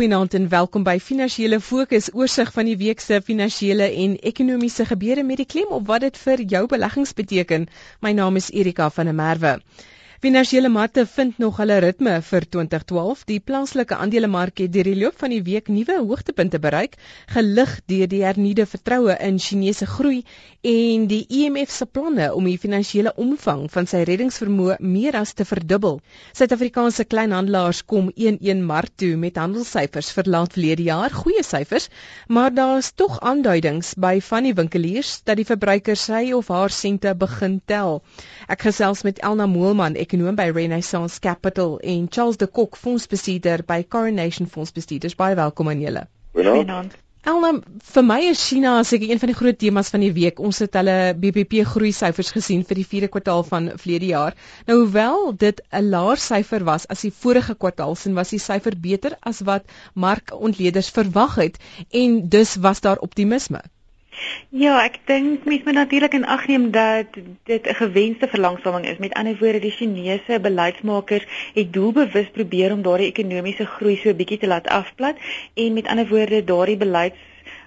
Goeienaand en welkom by Finansiële Fokus, oorsig van die week se finansiële en ekonomiese gebeure met die klem op wat dit vir jou beleggings beteken. My naam is Erika van der Merwe. Finansiële markte vind nog hulle ritme vir 2012. Die plaaslike aandelemark het deur die loop van die week nuwe hoogtepunte bereik, gelig deur die hernuide vertroue in Chinese groei en die IMF se planne om die finansiële omvang van sy reddingsvermoë meer as te verdubbel. Suid-Afrikaanse kleinhandelaars kom 1-1 mark toe met handelssyfers vir laat verlede jaar, goeie syfers, maar daar's tog aanduidings by van die winkeliers dat die verbruiker sy of haar sente begin tel. Ek gesels met Elna Moelman ekonom by Renaissance Capital en Charles de Kok, fondsbestuurder by Coronation Fondsbestuurders. Baie welkom aan julle. Goeienaand. Elna, vir my is China seker een van die groot temas van die week. Ons het hulle BBP groei syfers gesien vir die 4de kwartaal van verlede jaar. Nou hoewel dit 'n laer syfer was as die vorige kwartaal, sien was die syfer beter as wat markontleeders verwag het en dus was daar optimisme. Ja, ek dink mense moet natuurlik in ag neem dat dit 'n gewenste verlangsaming is. Met ander woorde, die Chinese beleidsmakers het doelbewus probeer om daardie ekonomiese groei so 'n bietjie te laat afplat en met ander woorde, daardie beleids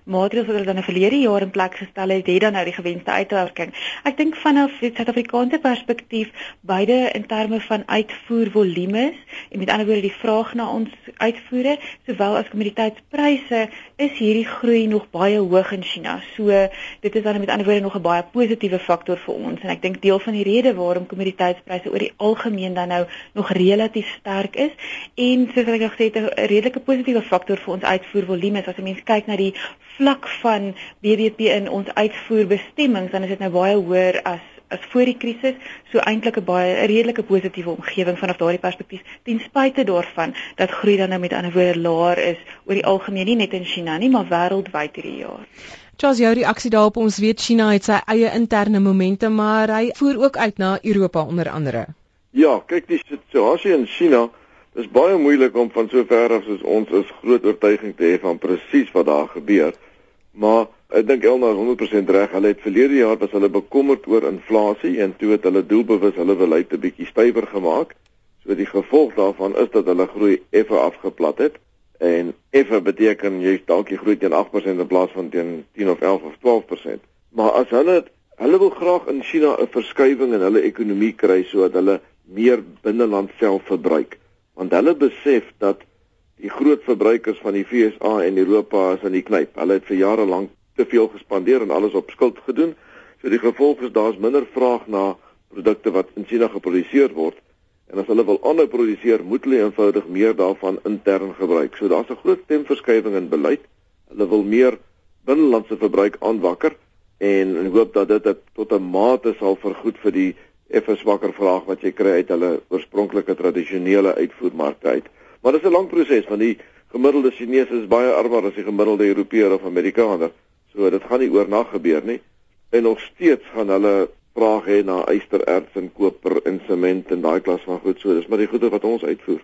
maatreëls wat hulle dan 'n verlede jaar in plek gestel het, het dan nou die gewenste uitwerking. Ek dink vanaf die Suid-Afrikaanse perspektief, beide in terme van uitvoervolumes en met ander woorde die vraag na ons uitvoere, sowel as kommoditeitspryse, is hierdie groei nog baie hoog in China. So dit is dan met ander woorde nog 'n baie positiewe faktor vir ons en ek dink deel van die rede waarom kommoditeitspryse oor die algemeen dan nou nog relatief sterk is en soos ek gesê het 'n redelike positiewe faktor vir ons uitvoervolumes as 'n mens kyk na die vlak van BBP in ons uitvoerbestemmings dan is dit nou baie hoër as as voor die krisis so eintlik 'n baie 'n redelike positiewe omgewing vanaf daardie perspektief ten spyte daarvan dat groei dan nou met ander woorde laer is oor die algemeen nie net in China nie maar wêreldwyd hierdie jaar. Charles jou reaksie daarop ons weet China het sy eie interne momente maar hy voer ook uit na Europa onder andere. Ja, kyk die situasie in China Dit is baie moeilik om van so ver af soos ons is groot oortuiging te hê van presies wat daar gebeur. Maar ek dink Elna is 100% reg. Hulle het verlede jaar was hulle bekommerd oor inflasie en toe het hulle doelbewus hulle beleid 'n bietjie stywer gemaak. So die gevolg daarvan is dat hulle groei effe afgeplat het en effe beteken jy dalk jy groei teen 8% in plaas van teen 10 of 11 of 12%. Maar as hulle hulle wil graag in China 'n verskywing in hulle ekonomie kry sodat hulle meer binneland self verbruik want hulle besef dat die groot verbruikers van die FSA en Europa is aan die knyp. Hulle het vir jare lank te veel gespandeer en alles op skuld gedoen. So die gevolg is daar's minder vraag na produkte wat in China geproduseer word. En as hulle wil aanhou produseer, moet hulle eenvoudig meer daarvan intern gebruik. So daar's 'n groot stemverskywing in beleid. Hulle wil meer binnelandse verbruik aanwakker en en hoop dat dit tot 'n mate sal vergoed vir die effe swakker vraag wat jy kry uit hulle oorspronklike tradisionele uitvoermarkte uit. Maar dit is 'n lang proses want die gemiddelde Chinese is baie armer as die gemiddelde Europeër of Amerikaner. So dit gaan nie oornag gebeur nie. En nog steeds gaan hulle vraag hê na ystererts en koper en sement en daai klas van goed. So dis maar die goede wat ons uitvoer.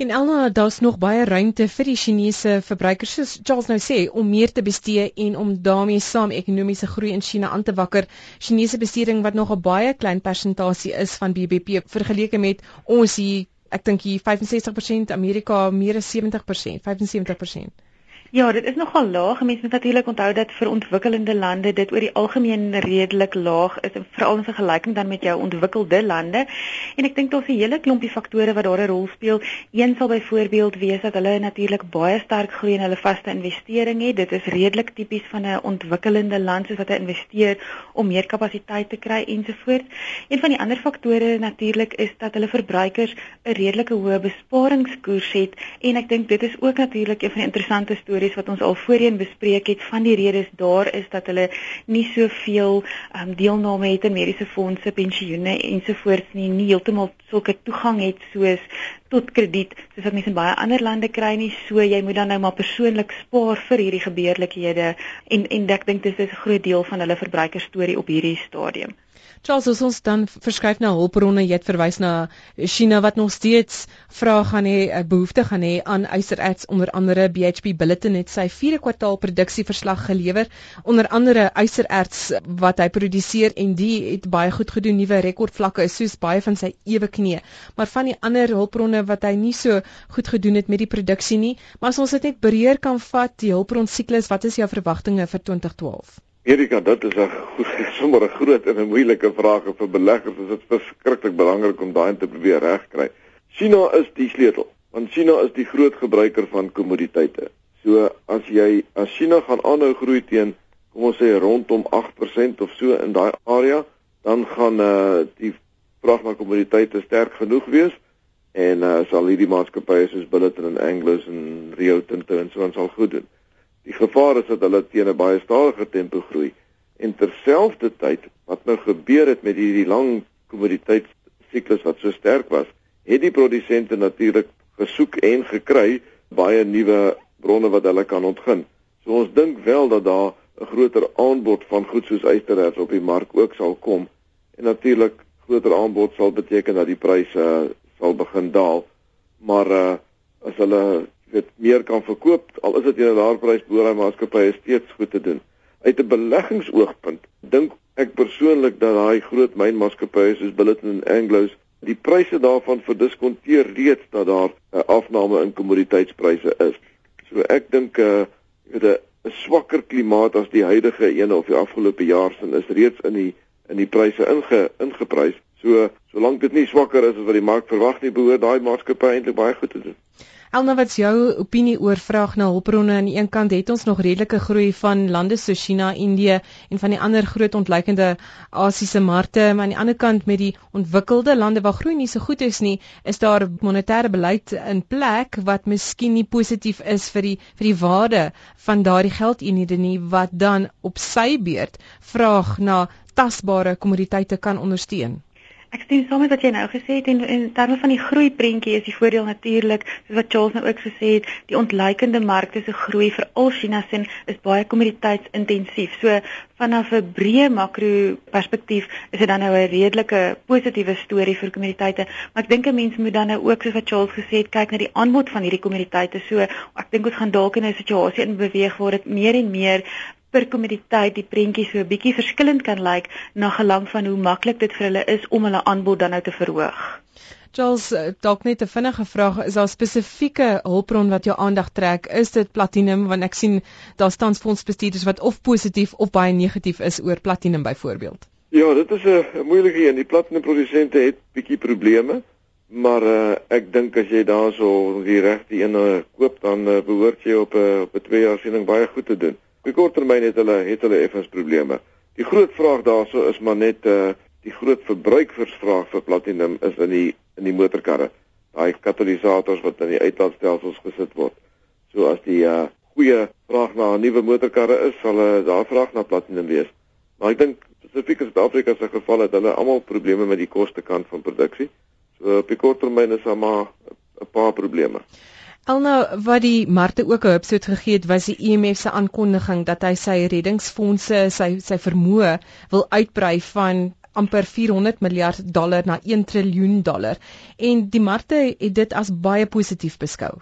En Elna, daar's nog baie ruimte vir die Chinese verbruikers soos Charles nou sê om meer te bestee en om daarmee saam ekonomiese groei in China aan te wakker. Chinese besteding wat nog 'n baie klein persentasie is van BBP vergeleke met ons hier, ek dink hier 65%, Amerika meer as 70%, 75%. Ja, dit is nogal laag. Mense moet natuurlik onthou dat vir ontwikkelende lande dit oor die algemeen redelik laag is, veral in vergelyking dan met jou ontwikkelde lande. En ek dink daar's 'n hele klompie faktore wat daar 'n rol speel. Een sal byvoorbeeld wees dat hulle natuurlik baie sterk groei in hulle vaste investering het. Dit is redelik tipies van 'n ontwikkelende land soos wat hy investeer om meer kapasiteit te kry ensovoorts. Een van die ander faktore natuurlik is dat hulle verbruikers 'n redelike hoë besparingskoers het en ek dink dit is ook natuurlik een van die interessante stories stories wat ons al voorheen bespreek het van die redes daar is dat hulle nie soveel um, deelname het in mediese fondse, pensioene ensovoorts nie, nie heeltemal sulke toegang het soos tot krediet soos wat mense in baie ander lande kry nie. So jy moet dan nou maar persoonlik spaar vir hierdie gebeurlikhede en en ek dink dit is 'n groot deel van hulle verbruikerstorie op hierdie stadium. Charles, ons dan verskuif na hulpbronne, jy het verwys na China wat nog steeds vra gaan hê, 'n eh, behoefte gaan hê aan ystererts onder andere BHP Billiton het sy 4de kwartaal produksieverslag gelewer, onder andere ystererts wat hy produseer en die het baie goed gedoen, nuwe rekordvlakke is soos baie van sy ewe knie. Maar van die ander hulpbronne wat hy nie so goed gedoen het met die produksie nie, maar as ons dit net breër kan vat, die hulpbron siklus, wat is jou verwagtinge vir 2012? Erika, dit is 'n sommer 'n groot en 'n moeilike vraag vir beleggers. Dit is verskriklik belangrik om daai te probeer regkry. China is die sleutel, want China is die groot gebruiker van kommoditeite. So as jy as China gaan aanhou groei teen kom ons sê rondom 8% of so in daai area, dan gaan eh uh, die vraag na kommoditeite sterk genoeg wees en eh uh, sal hierdie maatskappye soos Billiton en Anglo en Rio Tinto en so aan sal goed doen. Die gevaar is dat hulle teen 'n baie stadiger tempo groei. En terselfdertyd wat nou gebeur het met hierdie lang kommoditeitssiklus wat so sterk was, het die produsente natuurlik gesoek en gekry baie nuwe bronne wat hulle kan ontgin. So ons dink wel dat daar 'n groter aanbod van goed soos ystererts op die mark ook sal kom. En natuurlik groter aanbod sal beteken dat die pryse uh, sal begin daal. Maar uh, as hulle weet meer kan verkoop al is dit teen 'n laer prys behoort die maatskappye steeds goed te doen. Uit 'n beleggingsoogpunt dink ek persoonlik dat daai groot mynmaatskappye soos Billiton en Anglo's die pryse daarvan verdiskonteer reeds dat daar 'n afname in kommoditeitspryse is. So ek dink uh, weet 'n swakker klimaat as die huidige een of die afgelope jaar sin is reeds in die in die pryse inge ingeprys. So solank dit nie swakker is as wat die mark verwag nie, behoort daai maatskappy eintlik baie goed te doen. Elna, wat is jou opinie oor vraag na hulpbronne? Aan die een kant het ons nog redelike groei van lande so China, Indië en van die ander groot ontleikende Asiëse markte, maar aan die ander kant met die ontwikkelde lande waar groei nie so goed is nie, is daar monetêre beleid in plek wat miskien nie positief is vir die vir die waarde van daardie geldeenhede nie wat dan op sy beurt vraag na tasbare kommoditeite kan ondersteun. Ek stem saam met wat jy nou gesê het en in terme van die groei prentjie is die voordeel natuurlik soos wat Charles nou ook gesê het, die ontleikende markte se groei vir al China se is baie kommoditeitsintensief. So vanaf 'n breë makro perspektief is dit dan nou 'n redelike positiewe storie vir kommoditeite, maar ek dink 'n mens moet dan nou ook soos wat Charles gesê het, kyk na die aanbod van hierdie kommoditeite. So ek dink ons gaan dalk in 'n situasie in beweeg waar dit meer en meer per kommoditeit die prentjie so 'n bietjie verskillend kan lyk na gelang van hoe maklik dit vir hulle is om hulle aanbod dan nou te verhoog. Charles, eh, dalk net 'n vinnige vraag, is daar spesifieke hulpbron wat jou aandag trek? Is dit platinum want ek sien daar staan fondsbestuurders wat of positief of baie negatief is oor platinum byvoorbeeld. Ja, dit is 'n moeilike een. Die platinumprodusente het bietjie probleme. Maar uh, ek dink as jy daarso die regte een koop dan uh, behoort jy op 'n uh, op 'n 2 jaar siening baie goed te doen. Die kort termyn het hulle het hulle effens probleme. Die groot vraag daarso is maar net uh die groot verbruikersvraag vir platinum is in die in die motorkarre. Daai katalisators wat in die uitlaatstelsels gesit word. So as die uh goeie vraag na nuwe motorkarre is, sal uh, daar vraag na platinum wees. Maar ek dink spesifiek in Suid-Afrika se geval het hulle almal probleme met die koste kant van produksie. So op die kort termyn is daar maar 'n paar probleme. Elna wat die markte ook 'n hupstoot gegee het was die IMF se aankondiging dat hy sy reddingsfondse sy sy vermoë wil uitbrei van amper 400 miljard dollar na 1 triljoen dollar en die markte het dit as baie positief beskou.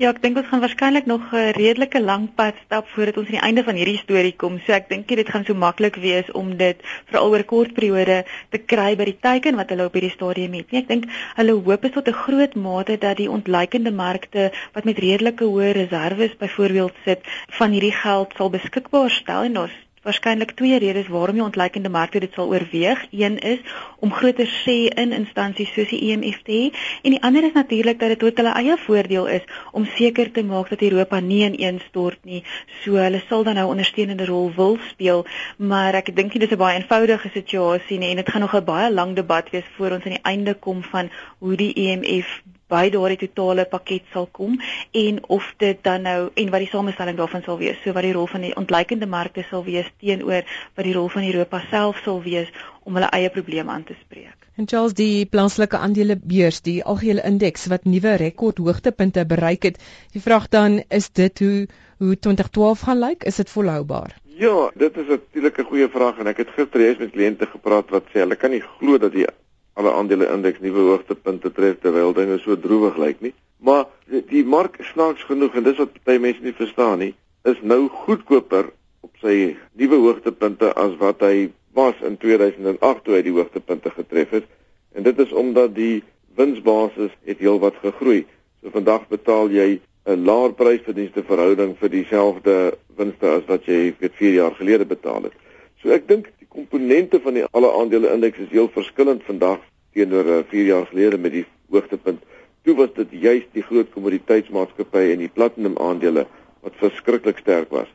Ja, ek dink ons gaan waarskynlik nog 'n redelike lang pad stap voordat ons aan die einde van hierdie storie kom. So ek dink dit gaan so maklik wees om dit veral oor kort periode te kry by die teiken wat hulle op hierdie stadium het. Nee, ek dink hulle hoop is tot 'n groot mate dat die ontleikende markte wat met redelike hoë reserves byvoorbeeld sit, van hierdie geld sal beskikbaar stel en ons waarskynlik twee redes waarom die ontleikende markte dit sal oorweeg. Een is om groter sê in instansies soos die IMF e te hê en die ander is natuurlik dat dit tot hulle eie voordeel is om seker te maak dat Europa nie ineenstort nie. So hulle sal dan nou ondersteunende rol wil speel, maar ek dink nie dis 'n baie eenvoudige situasie nie en dit gaan nog 'n baie lang debat wees voor ons aan die einde kom van hoe die IMF e by daardie totale pakket sal kom en of dit dan nou en wat die samestelling daarvan sal wees. So wat die rol van die ontleikende markte sal wees teenoor wat die rol van Europa self sal wees om hulle eie probleme aan te spreek. En Charles die plaaslike aandelebeurs, die algehele indeks wat nuwe rekordhoogtepunte bereik het. Die vraag dan is dit hoe hoe 2012 gaan lyk? Is dit volhoubaar? Ja, dit is natuurlik 'n goeie vraag en ek het gister eens met kliënte gepraat wat sê hulle kan nie glo dat die alle aandele indeks nuwe hoogtepunte tref terwyl dinge so droewig lyk nie. Maar die, mark snaaks genoeg en dis wat baie mense nie verstaan nie, is nou goedkoper op sy nuwe hoogtepunte as wat hy was in 2008 toe hy die hoogtepunte getref het. En dit is omdat die winsbasis het heelwat gegroei. So vandag betaal jy 'n laer prysverdienste verhouding vir dieselfde winste as wat jy vir 4 jaar gelede betaal het. So ek dink komponente van die alle aandele indeks is heel verskillend vandag teenoor 4 jaar gelede met die hoogtepunt. Toe was dit juist die groot kommoditeitsmaatskappye en die platinum aandele wat verskriklik sterk was.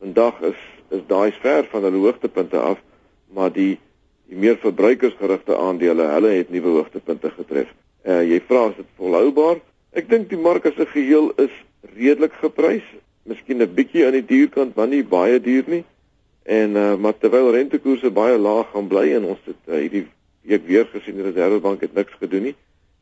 Vandag is is daai ver van hulle hoogtepunte af, maar die die meer verbruikersgerigte aandele, hulle het nuwe hoogtepunte getref. Uh jy vra as dit volhoubaar? Ek dink die mark as 'n geheel is redelik geprys, miskien 'n bietjie aan die duurkant, maar nie baie duur nie. En uh maar terwyl rentekoerse baie laag gaan bly en ons het uh, hierdie week weer gesien die Reserwebank het niks gedoen nie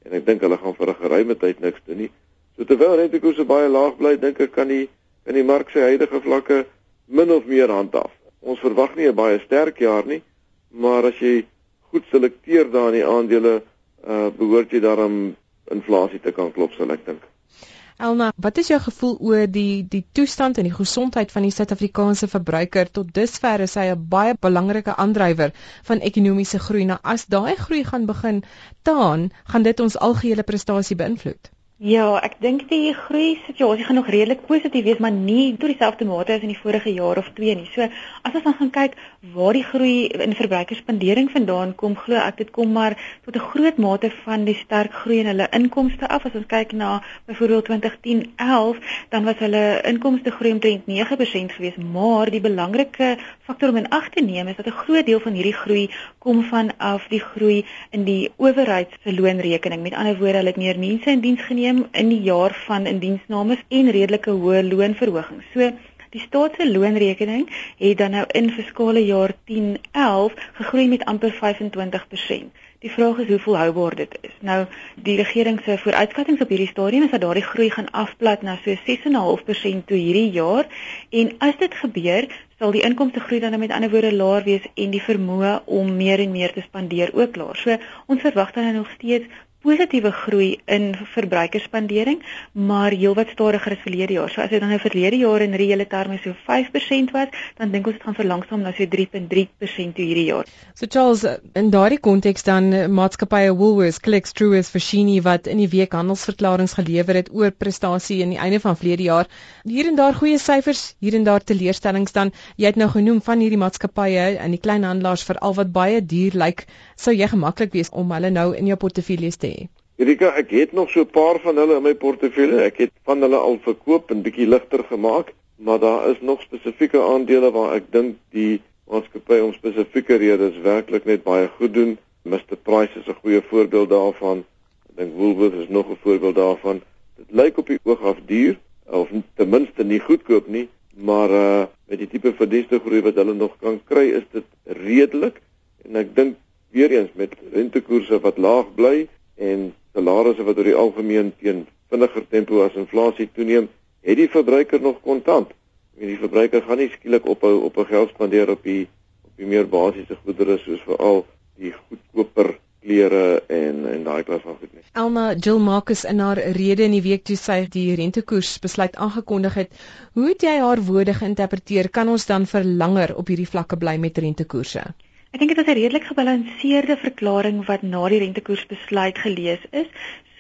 en ek dink hulle gaan vir 'n geruime tyd niks doen nie. So terwyl rentekoerse baie laag bly, dink ek kan die in die mark se huidige vlakke min of meer handhaaf. Ons verwag nie 'n baie sterk jaar nie, maar as jy goed selekteer daar in die aandele, uh behoort jy daarom inflasie te kan klop sal ek dink. Elna, wat is jou gevoel oor die die toestand en die gesondheid van die Suid-Afrikaanse verbruiker tot dusver is hy 'n baie belangrike aandrywer van ekonomiese groei. Nou as daai groei gaan begin taan, gaan dit ons algehele prestasie beïnvloed. Ja, ek dink die groei situasie gaan nog redelik positief wees, maar nie tot dieselfde mate as in die vorige jaar of twee nie. So, as ons dan gaan kyk waar die groei in verbruikersspandering vandaan kom, glo ek dit kom maar tot 'n groot mate van die sterk groei in hulle inkomste af. As ons kyk na byvoorbeeld 2010-11, dan was hulle inkomste groei omtrent 9% geweest, maar die belangrike faktor om in ag te neem is dat 'n groot deel van hierdie groei kom van af die groei in die owerheid se loonrekening. Met ander woorde, hulle het meer mense in diens geneem toeneem in die jaar van indiensnames en redelike hoë loonverhogings. So die staat se loonrekening het dan nou in fiskale jaar 10-11 gegroei met amper 25%. Die vraag is hoe volhoubaar dit is. Nou die regering se vooruitskattinge op hierdie stadium is dat daardie groei gaan afplat na so 6.5% toe hierdie jaar en as dit gebeur sal die inkomste groei dan met ander woorde laer wees en die vermoë om meer en meer te spandeer ook laer. So ons verwag dan nog steeds positiewe groei in verbruikersspandering, maar heelwat stadiger as verlede jaar. So as dit dan nou verlede jaar in reële terme so 5% was, dan dink ons dit gaan verlangsaam na so 3.3% toe hierdie jaar. So Charles, in daardie konteks dan eh, maatskappye Woolworths, Clicks, Truworths, Foschini wat in die week handelsverklaringe gelewer het oor prestasie in die einde van verlede jaar. Hier en daar goeie syfers, hier en daar teleurstellings dan. Jy het nou genoem van hierdie maatskappye en die kleinhandelaars veral wat baie duur lyk, sou jy gemaklik wees om hulle nou in jou portefeulje te hê? Erika, ek het nog so 'n paar van hulle in my portefeulje. Ek het van hulle al verkoop en bietjie ligter gemaak, maar daar is nog spesifieke aandele waar ek dink die maatskappy om spesifieke redes werklik net baie goed doen. Mr Price is 'n goeie voorbeeld daarvan. Ek dink Woolworths is nog 'n voorbeeld daarvan. Dit lyk op die oog af duur of ten minste nie goedkoop nie, maar uh met die tipe verdienste groei wat hulle nog kan kry, is dit redelik en ek dink weer eens met rentekoerse wat laag bly en salarisse wat oor die algemeen teen vinniger tempo as inflasie toeneem, het die verbruiker nog kontant. En die verbruiker gaan nie skielik ophou op 'n geld spandeer op die op die meer basiese goedere soos veral die goedkoper klere en en daai klas van goed nie. Elma Jill Marcus in haar rede in die week toe sy die rentekoers besluit aangekondig het, hoe het jy haar woorde geïnterpreteer? Kan ons dan vir langer op hierdie vlakke bly met rentekoerse? Ek dink dit was 'n redelik gebalanseerde verklaring wat na die rentekoersbesluit gelees is.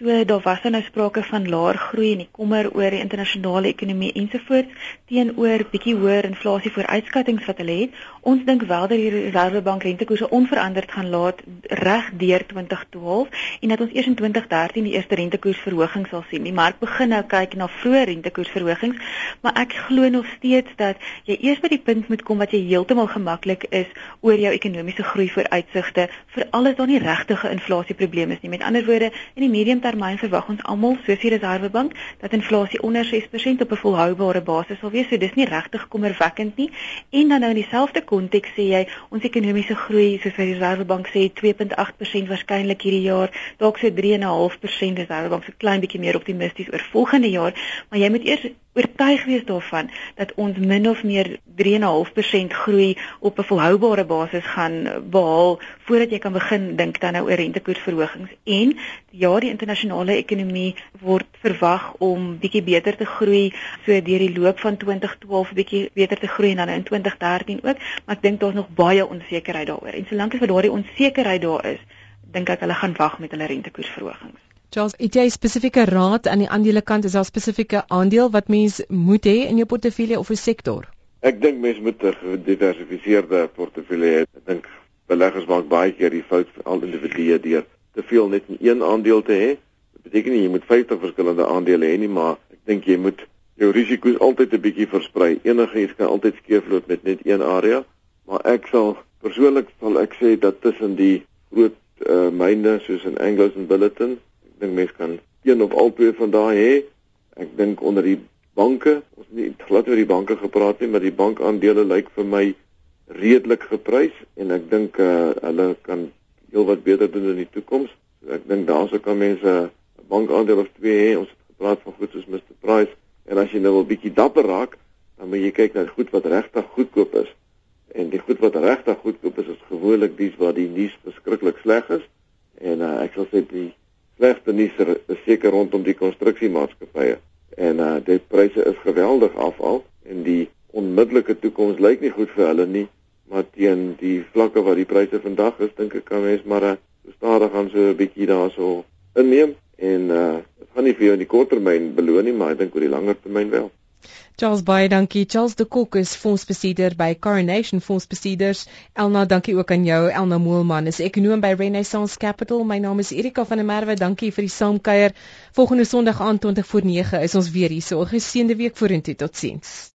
So daar was nou sprake van laer groei en die kommer oor die internasionale ekonomie ensovoorts teenoor bietjie hoër inflasie vooruitskattinge wat hulle het. Ons dink wel dat die Reserwebank rentekoerse onveranderd gaan laat reg deur 2012 en dat ons eers in 2013 die eerste rentekoersverhoging sal sien. Die mark begin nou kyk na vroeë rentekoersverhogings, maar ek glo nog steeds dat jy eers by die punt moet kom wat jy heeltemal gemaklik is oor jou ekonomiese groei vooruitsigte, veral as daar nie regtige inflasieprobleme is nie. Met ander woorde, in die medium termyn verwag ons almal, soos die Reserwebank, dat inflasie onder 6% op 'n volhoubare basis sal wees. So dis nie regtig kommerwekkend nie. En dan nou in dieselfde konteks sê jy ons ekonomiese groei, soos die Reserwebank sê, 2.8% waarskynlik hierdie jaar, dalk so 3.5% is Reserwebank so klein bietjie meer optimisties oor volgende jaar, maar jy moet eers oortuig wees daarvan dat ons min of meer 3.5% groei op 'n volhoubare basis gaan behaal voordat jy kan begin dink dan nou oor rentekoersverhogings. En ja die internasionale ekonomie word verwag om bietjie beter te groei so deur die loop van 2012 bietjie beter te groei en dan in 2013 ook maar ek dink daar's nog baie onsekerheid daaroor. En solank as vir daardie onsekerheid daar is dink ek hulle gaan wag met hulle rentekoersverhogings Charles, het jy spesifieke raad aan die aandelekant? Is daar spesifieke aandeel wat mens moet hê in jou portefeulje of 'n sektor? Ek dink mens moet 'n gediversifiseerde portefeulje hê. Ek dink beleggers maak baie keer die fout al individue deur te veel net in een aandeel te hê. Dit beteken nie jy moet 50 verskillende aandele hê nie, maar ek dink jy moet jou risiko's altyd 'n bietjie versprei. Enige iets kan altyd skeefloop met net een area, maar ek sal persoonlik sal ek sê dat tussen die groot uh, myne soos in Anglos en Billiton dink mense kan een of al twee van daai hê. Ek dink onder die banke, ons het nie glad oor die banke gepraat nie, maar die bankaandele lyk vir my redelik geprys en ek dink uh, hulle kan heelwat beter doen in die toekoms. So ek dink daarso kan mense 'n bankaandeel of twee hê. Ons het gepraat van goed soos Mr Price en as jy nou 'n bietjie dapper raak, dan moet jy kyk na goed wat regtig goedkoop is. En die goed wat regtig goedkoop is, is gewoonlik dies waar die nuus verskriklik sleg is. En uh, ek sal sê die slegste nuus is seker rondom die konstruksiemaatskappye en uh die pryse is geweldig afval en die onmiddellike toekoms lyk nie goed vir hulle nie maar teen die vlakke waar die pryse vandag is dink ek kan mens maar uh, stadig gaan so 'n bietjie daarso inneem en uh dit gaan nie vir jou in die korttermyn beloon nie maar ek dink oor die langer termyn wel Charles baie dankie. Charles de Kok is fondsbestuurder by Coronation Fondsbestuurders. Elna, dankie ook aan jou. Elna Moelman is ekonom by Renaissance Capital. My naam is Erika van der Merwe. Dankie vir die saamkuier. Volgende Sondag aand 20 voor 9 is ons weer hier. So 'n geseënde week vorentoe. Totsiens.